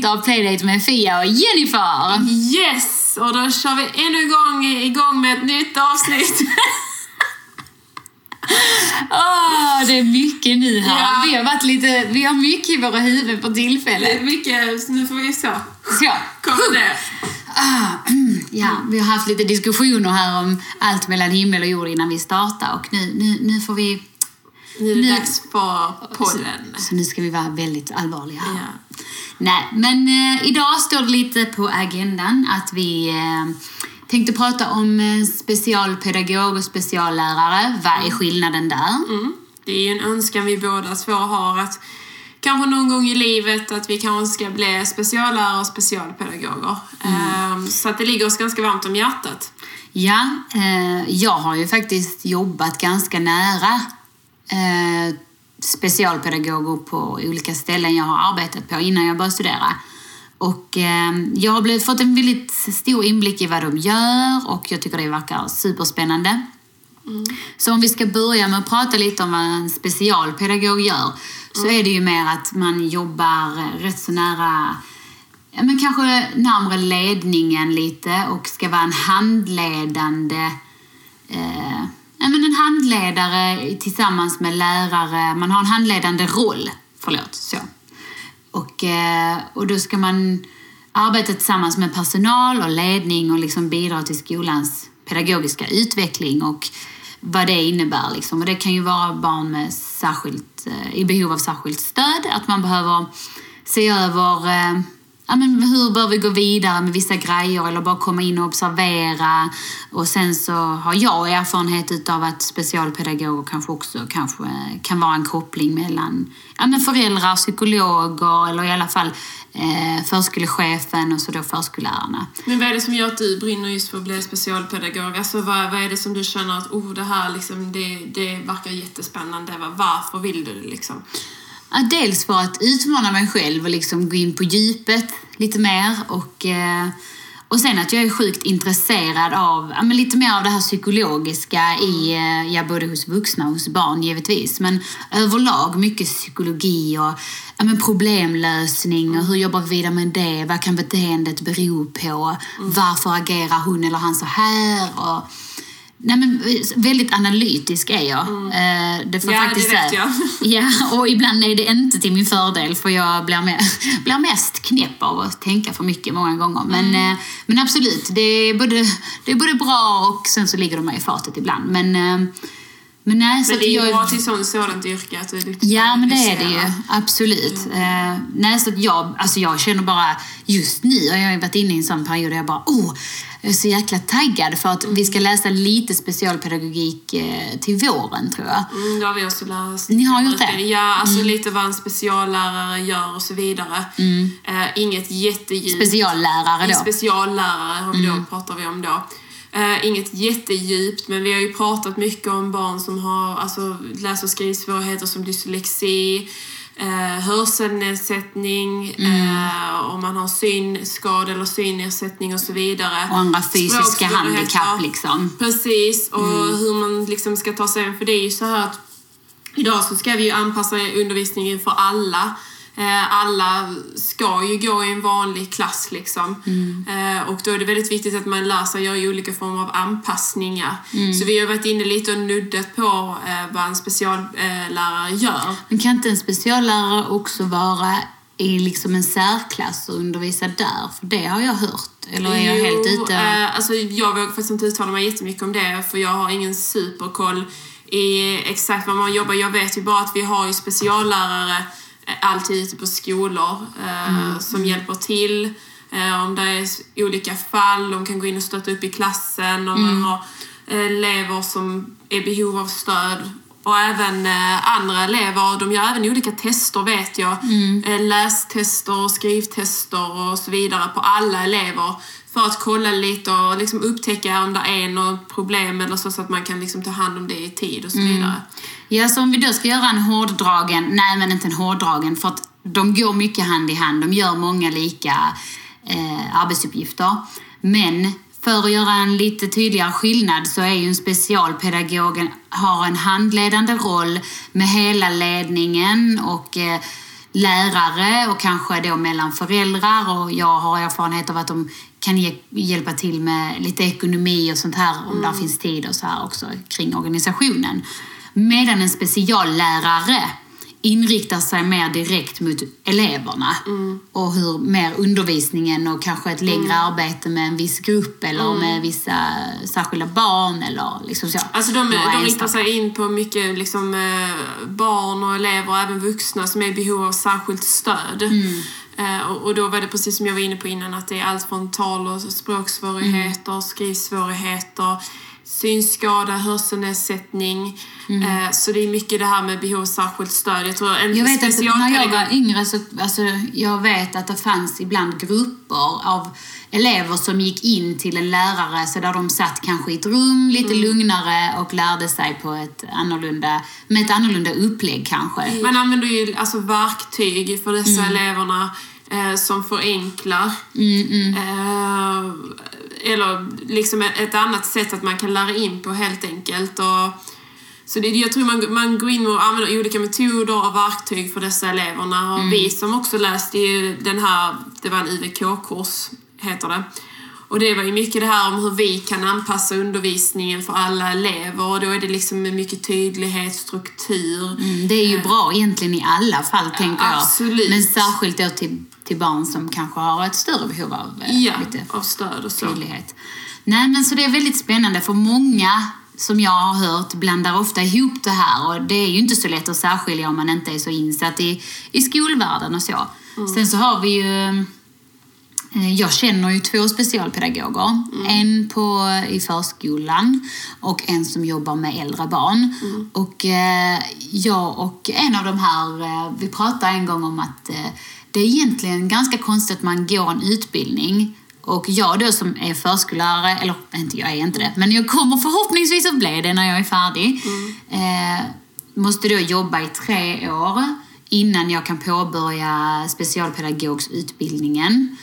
avsnitt av Playdate med Fia och Jennifer! Yes! Och då kör vi ännu en gång igång med ett nytt avsnitt. Åh, det är mycket nu här. Ja. Vi har varit lite, vi har mycket i våra huvuden på Det tillfället. är mycket, så nu får vi se. Så. Kommer det. Ah, ja, vi har haft lite diskussioner här om allt mellan himmel och jord innan vi startar och nu, nu, nu får vi... Nu är det dags för podden. Så nu ska vi vara väldigt allvarliga här. Ja. Nej, men eh, idag står det lite på agendan att vi eh, tänkte prata om eh, specialpedagog och speciallärare. Vad är skillnaden där? Mm. Det är ju en önskan vi båda två har att kanske någon gång i livet att vi kanske ska bli speciallärare och specialpedagoger. Ehm, Så att det ligger oss ganska varmt om hjärtat. Ja, eh, jag har ju faktiskt jobbat ganska nära eh, specialpedagoger på olika ställen jag har arbetat på innan jag började studera. Och eh, jag har blivit, fått en väldigt stor inblick i vad de gör och jag tycker det verkar superspännande. Så om vi ska börja med att prata lite om vad en specialpedagog gör så är det ju mer att man jobbar rätt så nära men kanske närmare ledningen lite och ska vara en handledande eh, ja, men en handledare tillsammans med lärare. Man har en handledande roll. Förlåt, så. Och, eh, och då ska man arbeta tillsammans med personal och ledning och liksom bidra till skolans pedagogiska utveckling och vad det innebär. Liksom. Och det kan ju vara barn med särskilt, eh, i behov av särskilt stöd, att man behöver se över eh, ja, men hur bör vi gå vidare med vissa grejer eller bara komma in och observera. Och sen så har jag erfarenhet utav att specialpedagoger kanske också kanske kan vara en koppling mellan ja, men föräldrar, psykologer eller i alla fall eh, förskolechefen och så då förskollärarna. Men vad är det som gör att du brinner just för att bli specialpedagog? Alltså vad, vad är det som du känner att oh, det här liksom, det, det verkar jättespännande. Varför vill du det liksom? Ja, dels för att utmana mig själv och liksom gå in på djupet lite mer. Och, eh, och sen att jag är sjukt intresserad av ja, men lite mer av det här psykologiska i, eh, ja, både hos vuxna och hos barn givetvis. Men överlag mycket psykologi och ja, men problemlösning och hur jobbar vi vidare med det? Vad kan beteendet bero på? Varför agerar hon eller han så här? Och, Nej, men väldigt analytisk är jag. Eh, Det får Ja, det faktiskt vet säga. jag. Ja, och ibland är det inte till min fördel för jag blir, med, blir mest knäpp av att tänka för mycket många gånger. Men, Mm. eh, men absolut, det är, både, det är både bra och sen så ligger de mig i fatet ibland. Men, eh, men nej, så Men att det är ju bra till sånt, sådant yrke att du är duktig Ja, men det är det ju. Absolut. Eh, nej, så att jag, alltså jag känner bara, just nu har jag varit inne i en sån period där jag bara, oh, jag är så jäkla taggad för att vi ska läsa lite specialpedagogik eh, till våren, tror jag. Mm, det har vi också läst. Ni har gjort det? Mm. Ja, alltså lite vad en speciallärare gör och så vidare. Eh, inget jättedjupt. Speciallärare En då. speciallärare har vi Mm. då, pratar vi om då. Eh, inget jättedjupt, men vi har ju pratat mycket om barn som har alltså, läs och skrivsvårigheter som dyslexi, eh, hörselnedsättning, Mm. eh, om man har synskada eller synnedsättning och så vidare. Och andra fysiska handikapp liksom. Precis, och Mm. hur man liksom ska ta sig an. För det är ju så här att idag så ska vi ju anpassa undervisningen för alla. Eh, alla ska ju gå i en vanlig klass liksom. Mm. Eh, och då är det väldigt viktigt att man lär sig göra olika former av anpassningar. Mm. Så vi har varit inne lite och nuddat på eh, vad en speciallärare gör. Men kan inte en speciallärare också vara i liksom en särklass och undervisa där? För det har jag hört. Eller är jag helt ute? Eh, alltså jag vågar faktiskt inte uttala mig jättemycket om det för jag har ingen superkoll i exakt vad man jobbar. Jag vet ju bara att vi har ju speciallärare alltid ute på skolor eh, som hjälper till. Eh, om det är olika fall, de kan gå in och stötta upp i klassen. Om man har elever som är i behov av stöd. Och även eh, andra elever, de gör även olika tester vet jag. Eh, lästester, skrivtester och så vidare på alla elever. För att kolla lite och liksom upptäcka om det är något problem eller så, så att man kan liksom ta hand om det i tid och så vidare. Ja, så om vi då ska göra en hårdragen, nej men inte en hårdragen för att de går mycket hand i hand, de gör många lika eh, arbetsuppgifter. Men för att göra en lite tydligare skillnad så är ju en specialpedagog har en handledande roll med hela ledningen och eh, lärare och kanske då mellan föräldrar och jag har erfarenhet av att de kan ge, hjälpa till med lite ekonomi och sånt här om mm. där finns tid och så här också kring organisationen. Medan en speciallärare inriktar sig mer direkt mot eleverna mm. och hur mer undervisningen och kanske ett längre mm. arbete med en viss grupp eller mm. med vissa särskilda barn eller liksom så. Alltså de, de riktar sig in på mycket liksom, eh, barn och elever och även vuxna som är i behov av särskilt stöd. Eh, och då var det precis som jag var inne på innan att det är allt från tal och språksvårigheter, mm. skrivsvårigheter, synskada, hörselnedsättning. Mm. Eh, så det är mycket det här med behov av särskilt stöd. Jag, tror en jag vet att när jag var yngre så alltså, jag vet att det fanns ibland grupper av elever som gick in till en lärare så där de satt kanske i ett rum lite mm. lugnare och lärde sig på ett annorlunda, med ett annorlunda upplägg kanske. Man använder ju alltså verktyg för dessa mm. eleverna eh, som förenklar. Mm, mm. Eh, eller liksom ett annat sätt att man kan lära in på helt enkelt. Och, så det, jag tror man, man går in och använder olika metoder och verktyg för dessa eleverna. Och mm. vi som också läste den här, det var en UVK-kurs, heter det. Och det var ju mycket det här om hur vi kan anpassa undervisningen för alla elever och då är det liksom med mycket tydlighet, struktur. Mm, det är ju bra egentligen i alla fall, ja, tänker jag. Absolut. Men särskilt då till till barn som kanske har ett större behov av eh, ja, lite av stöd och så. tydlighet. Nej, men så det är väldigt spännande för många som jag har hört blandar ofta ihop det här och det är ju inte så lätt att särskilja om man inte är så insatt i, i skolvärlden och så. Mm. Sen så har vi ju eh, jag känner ju två specialpedagoger. Mm. En på, i förskolan och en som jobbar med äldre barn. Mm. Och eh, jag och en av de här, eh, vi pratade en gång om att eh, det är egentligen ganska konstigt att man går en utbildning och jag då som är förskollärare, eller inte jag är inte det, men jag kommer förhoppningsvis att bli det när jag är färdig. Mm. Eh, måste då jobba i tre år innan jag kan påbörja specialpedagogsutbildningen.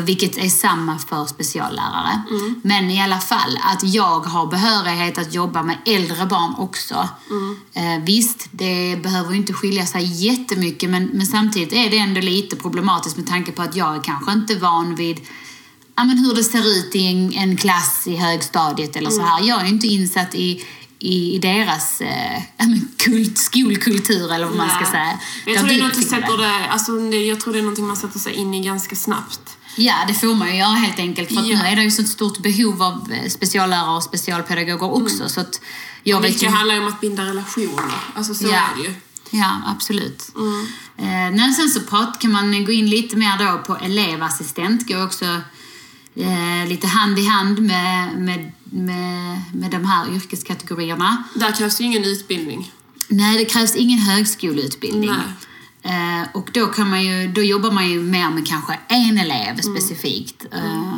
Vilket är samma för speciallärare. Mm. Men i alla fall, att jag har behörighet att jobba med äldre barn också. Mm. Eh, visst, det behöver ju inte skilja sig jättemycket men, men samtidigt är det ändå lite problematiskt med tanke på att jag är kanske inte van vid ja, men hur det ser ut i en, en klass i högstadiet eller mm. så här. Jag är inte insatt i i, i deras eh, kult, skolkultur eller vad man ska säga. Jag tror, det är något sätter det, alltså, jag tror det är någonting man sätter sig in i ganska snabbt. Ja, det får man ju göra helt enkelt. För ja. nu är det ju så stort behov av eh, speciallärare och specialpedagoger också. Mm. Så att jag och mycket ju... handlar ju om att binda relationer. Alltså så ja. är det ju. Ja, absolut. Mm. Eh, sen så prat, kan man gå in lite mer då på elevassistent. Går också eh, lite hand i hand med, med, med, med de här yrkeskategorierna. Där krävs ju ingen utbildning. Nej, det krävs ingen högskoleutbildning. Nej. Eh, och då, kan man ju, då jobbar man ju mer med kanske en elev mm. specifikt. Mm. Eh,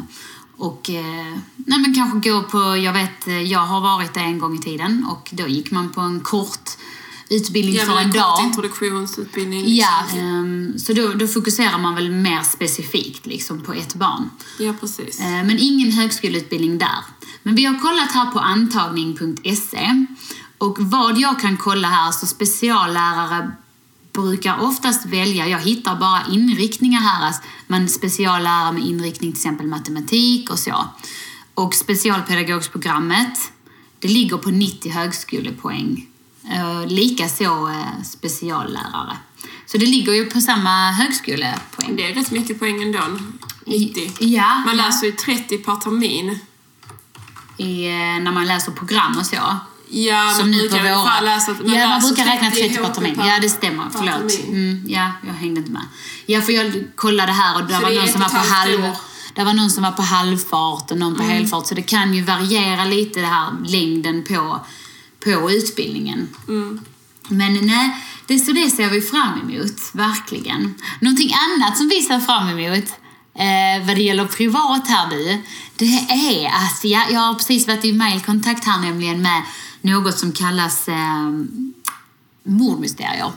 och eh, nej, men kanske gå på, jag vet, eh, jag har varit där en gång i tiden och då gick man på en kort utbildning ja, för en, en dag. introduktionsutbildning. Ja, um, så då, då, fokuserar man väl mer specifikt liksom, på ett barn. Ja, precis. Uh, men ingen högskoleutbildning där. Men vi har kollat här på antagning.se och vad jag kan kolla här så speciallärare brukar oftast välja, jag hittar bara inriktningar här, alltså man speciallärare med inriktning till exempel matematik och så. Och specialpedagogsprogrammet, det ligger på 90 högskolepoäng. Eh, Likaså eh, speciallärare. Så det ligger ju på samma högskolepoäng. Det är rätt mycket poäng ändå, 90. Ja, man läser ju 30 per termin. I, eh, när man läser program och så. Ja, som nu på våra. Läsa, ja, man brukar räkna 30 per termin. Ja, det stämmer. Förlåt. Mm, ja, jag hängde inte med. Ja, för jag kollade här och det var någon som var på halv... Det var någon som var på halvfart och någon på mm. helfart. Så det kan ju variera lite det här längden på, på utbildningen. Mm. Men nej, det, så det ser vi fram emot, verkligen. Någonting annat som vi ser fram emot eh, vad det gäller privat här nu, det är att ja, jag har precis varit i mailkontakt här nämligen med något som kallas eh, mordmysterier.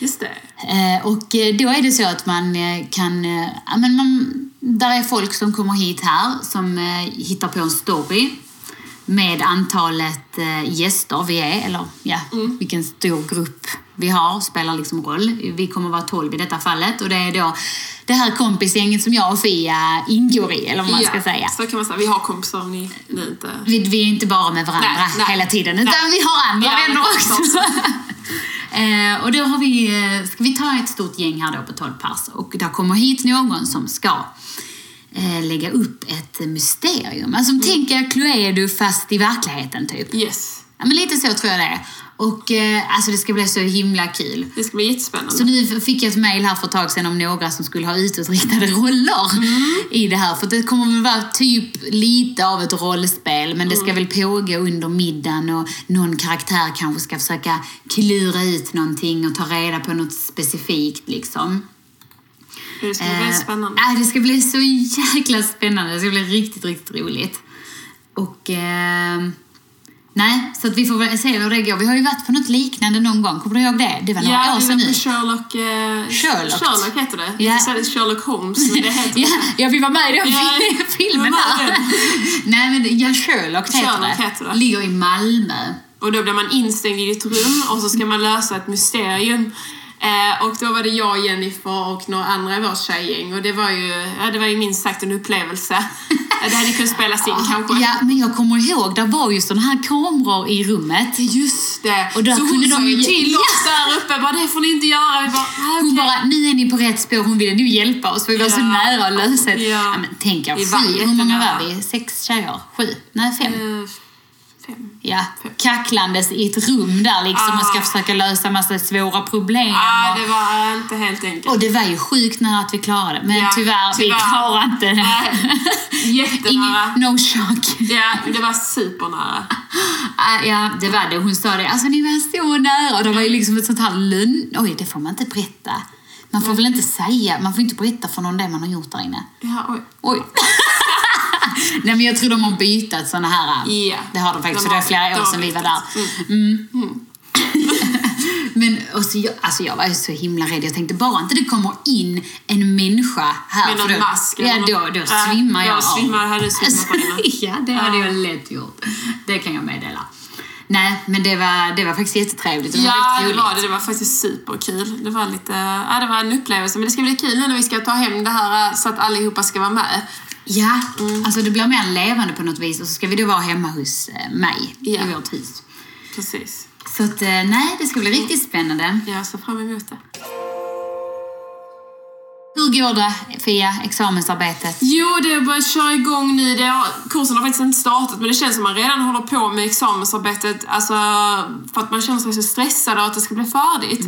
Just det. Eh, och eh, då är det så att man eh, kan... Eh, men man, där är folk som kommer hit här som hittar på en story med antalet eh, gäster vi är, eller ja, Mm. vilken stor grupp vi har spelar liksom roll. Vi kommer vara 12 i detta fallet och det är då det här kompisgänget som jag och Fia ingår i, eller vad man ska säga. Så kan man säga. Vi har kompisar om ni nu inte... Vi, vi är inte bara med varandra Nej, nej. hela tiden, utan Nej. vi har andra Ja, vänner också. eh, och då har vi, eh, ska vi ta ett stort gäng här då på 12 pers och där kommer hit någon som ska lägga upp ett mysterium. Alltså Mm. tänk er Cluedo fast i verkligheten typ. Yes. Ja, men lite så tror jag det är. Och eh, alltså det ska bli så himla kul. Det ska bli jättespännande. Så nu fick jag ett mejl här för ett tag sedan om några som skulle ha utåtriktade roller i det här. För det kommer väl vara typ lite av ett rollspel men det ska väl pågå under middagen och någon karaktär kanske ska försöka klura ut någonting och ta reda på något specifikt liksom. Det ska bli väldigt spännande. Äh, det ska bli så jäkla spännande. Det ska bli riktigt, riktigt roligt. Och... Eh, nej, så att vi får väl se hur det går. Vi har ju varit på något liknande någon gång. Kommer du ihåg det? Det var några Ja, år vi sedan var nu. på Sherlock... Eh, Sherlock. Sherlock heter det. Ja. Jag Sherlock Holmes, men det heter Ja, ja, vi var med i den Ja, filmen vi var här. Nej, men ja, Sherlock heter Sherlock det. heter det. Ligger i Malmö. Och då blir man instängd i ett rum och så ska man lösa ett mysterium. Eh, och då var det jag, Jennifer och några andra i vårt tjejgäng och det var ju, ja, det var ju minst sagt en upplevelse. Det hade kunnat spelas in kanske. Ja, men jag kommer ihåg, där var ju såna här kameror i rummet. Just det. Och där så hon kunde sa de ju till oss där uppe, bara det får ni inte göra. Vi bara, ah, Hon bara, nu är ni på rätt spår. Hon ville nu hjälpa oss för vi var så Ja. nära att lösa det. Ja. Ja, men tänk er, sju, hur många var vi? Sex tjejer? Sju? Nej, fem. Eh, fem. Ja, kacklandes i ett rum där liksom och ska Ah. försöka lösa massa svåra problem. Ah, det var eh, inte helt enkelt. Och det var ju sjukt nära att vi klarade det. Men Ja, tyvärr, vi tyvärr. klarade inte det. Nej, jättenära. Ingen, no shock. Ja, det var supernära. Ah, ja, det var det. Hon sa det. Alltså ni var så nära. Och det var ju liksom ett sånt här lönn... Oj, det får man inte berätta. Man får väl inte säga, man får inte berätta för någon det man har gjort där inne. Ja, oj. Oj. Nej men jag tror de har bytt såna här. Ja. Det har de faktiskt, De för det är flera år sedan vi var där. Mm. men och så, jag, alltså jag var ju så himla rädd. Jag tänkte bara inte det kommer in en människa här. Med någon mask Ja, då, då Äh, svimmar då jag av. svimmar- hade svimmat på innan. Ja, det hade Ja. jag lätt gjort. Det kan jag meddela. Nej, men det var, det var faktiskt jättetrevligt. Det var Ja, det var det. Det var faktiskt superkul. Det var lite, ja, det var en upplevelse. Men det ska bli kul nu när vi ska ta hem det här eh, så att allihopa ska vara med. Ja, Mm. alltså det blir mer levande på något vis. Och så ska vi då vara hemma hos eh, mig Ja. i vårt hus. Precis. Så att, eh, nej, det ska bli riktigt spännande. Jag ser fram emot det. Hur går det, Fia, examensarbetet? Jo, det har börjat köra igång nu. Det har, kursen har faktiskt inte startat, men det känns som att man redan håller på med examensarbetet. Alltså, för att man känner sig så stressad av att det ska bli färdigt.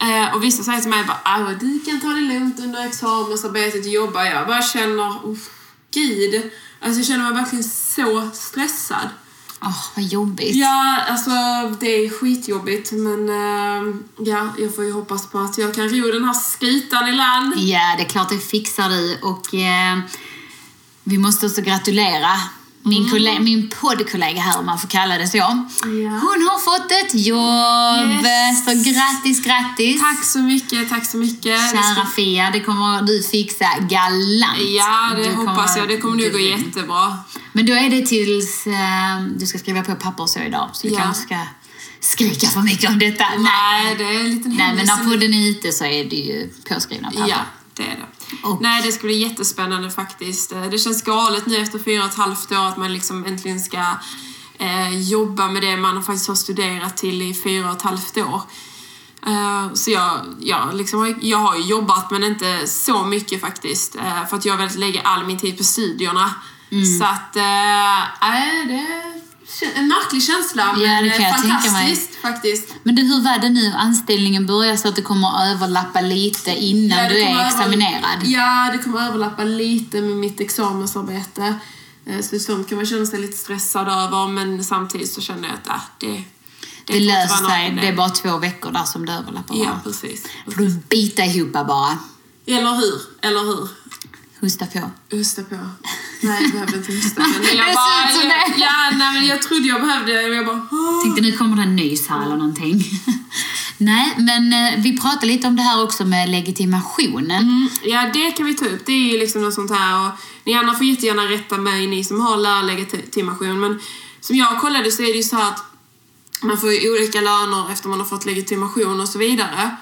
Eh, och vissa säger till mig bara, "Ah, du kan ta det lugnt under examensarbetet och jobba. Jag bara känner, oh, gud. Alltså jag känner mig verkligen så stressad. Åh, vad jobbigt. Ja, alltså det är skitjobbigt men eh, ja, jag får ju hoppas på att jag kan ro den här skutan i land. Ja, det är klart det fixar du. Och eh, vi måste också gratulera min, Mm. kolle- min poddkollega här, om man får kalla det så. Hon har fått ett jobb! Yes. Så grattis, grattis! Tack så mycket, tack så mycket. Kära Fia, det kommer du fixa galant. Ja, det Du hoppas jag. Det kommer nog gå jättebra. Men då är det tills eh, du ska skriva på papper så idag. Så vi Ja. kanske ska skrika för mycket om detta. Nej, det är en liten Nej, men när podden är ute så är det ju påskrivna papper. Ja, det är det. Och- Nej, det ska bli jättespännande faktiskt. Eh, Det känns galet nu efter fyra och ett halvt år att man liksom äntligen ska eh, jobba med det man faktiskt har studerat till i fyra och ett halvt år. Eh, så jag, jag, liksom, jag har jobbat men inte så mycket faktiskt. eh, för att jag velat lägga all min tid på studierna. Mm. Så att, äh, det är en märklig känsla Ja, men det kan fantastiskt faktiskt. Men du, hur var det nu? Anställningen börjar så att det kommer överlappa lite innan Ja, du är examinerad. Ja, det kommer överlappa lite med mitt examensarbete. Eh, Så sånt kan man känna sig lite stressad över men samtidigt så känner jag att äh, det, det, löser sig. Det är bara två veckor där som det överlappar. Ja, bara. precis. Får du bita ihop bara. Eller hur? Eller hur? Hosta på. Hosta på. Nej, jag behövde inte hosta. Men jag bara, jag, ja, nej, men jag trodde jag behövde det. Jag bara, "Åh." Tänkte nu kommer det en nys här eller någonting. Nej, men eh, vi pratade lite om det här också med legitimationen. Mm, ja, det kan vi ta upp. Det är ju liksom något sånt här. Och ni andra får jättegärna rätta mig, ni som har lärarlegitimation. Men som jag kollade så är det ju så här att man får olika löner efter man har fått legitimation och så vidare.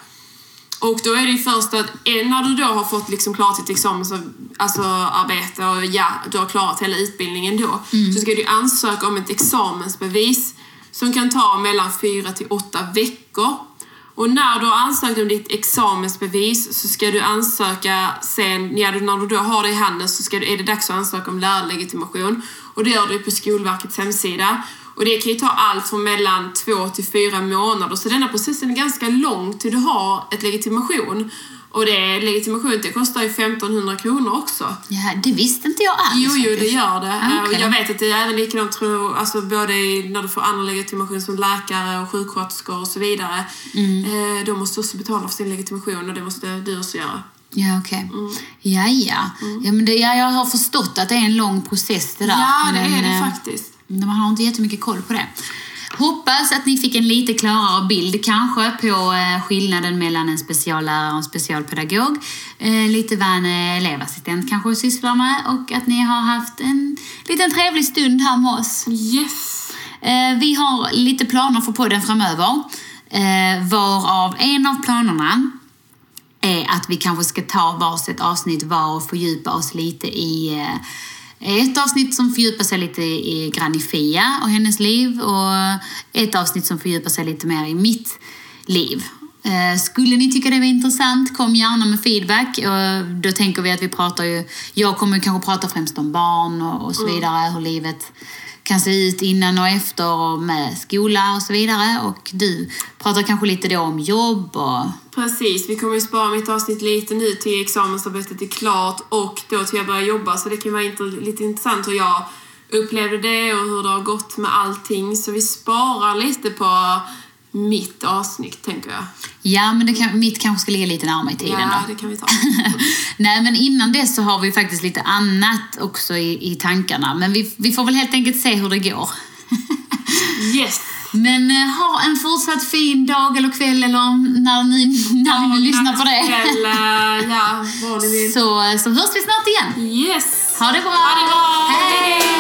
Och då är det ju först att eh, när du då har fått liksom klart ditt examensarbete alltså, arbete och ja, du har klarat hela utbildningen då, så ska du ansöka om ett examensbevis som kan ta mellan fyra till åtta veckor. Och när du har ansökt om ditt examensbevis så ska du ansöka sen, ja, när du då har det i handen så ska du, är det dags att ansöka om lärarlegitimation. Och det gör du på Skolverkets hemsida. Och det kan ju ta allt från mellan två till fyra månader, så denna processen är ganska lång till du har ett legitimation. Och det, legitimation det kostar ju 1500 kronor också. Ja, det visste inte jag alls. Jo, jo, det gör det. Eh, Okej. Jag vet att det är även likadant tror alltså både när du får annan legitimation som läkare och sjuksköterskor och så vidare. Mm. Eh, De måste också betala för sin legitimation och det måste du också göra. Ja, okej. Mm. Ja, ja. ja, men det, ja, jag har förstått att det är en lång process det där. Ja, det men, är det eh, faktiskt. Man har inte jättemycket koll på det. Hoppas att ni fick en lite klarare bild kanske på eh, skillnaden mellan en speciallärare och en specialpedagog. Eh, lite vad en eh, elevassistent kanske sysslar med och att ni har haft en liten trevlig stund här med oss. Yes! Vi har lite planer för podden framöver. Varav en av planerna är att vi kanske ska ta varsitt avsnitt var och fördjupa oss lite i ett avsnitt som fördjupar sig lite i grann i Fia och hennes liv och ett avsnitt som fördjupar sig lite mer i mitt liv. Eh, Skulle ni tycka det var intressant, kom gärna med feedback. Och Då tänker vi att vi pratar ju, jag kommer kanske prata främst om barn och, och så vidare, hur livet kan se ut innan och efter och med skola och så vidare. Och du pratar kanske lite då om jobb och Precis, vi kommer ju spara mitt avsnitt lite nu till examensarbetet är klart och då till jag börjar jobba så det kan vara lite intressant hur jag upplevde det och hur det har gått med allting. Så vi sparar lite på mitt avsnitt, tänker jag. Ja, men det kan, mitt kanske ska ligga lite närmare i tiden Ja, då. det kan vi ta. Nej, men innan det så har vi faktiskt lite annat också i, i tankarna. Men vi, vi får väl helt enkelt se hur det går. Yes! Men eh, ha en fortsatt fin dag eller kväll eller när ni, när ni vill lyssna på det. Kväll, eh, ja, vad ni vill. Så, så hörs vi snart igen. Yes! Ha det bra! Ha det bra!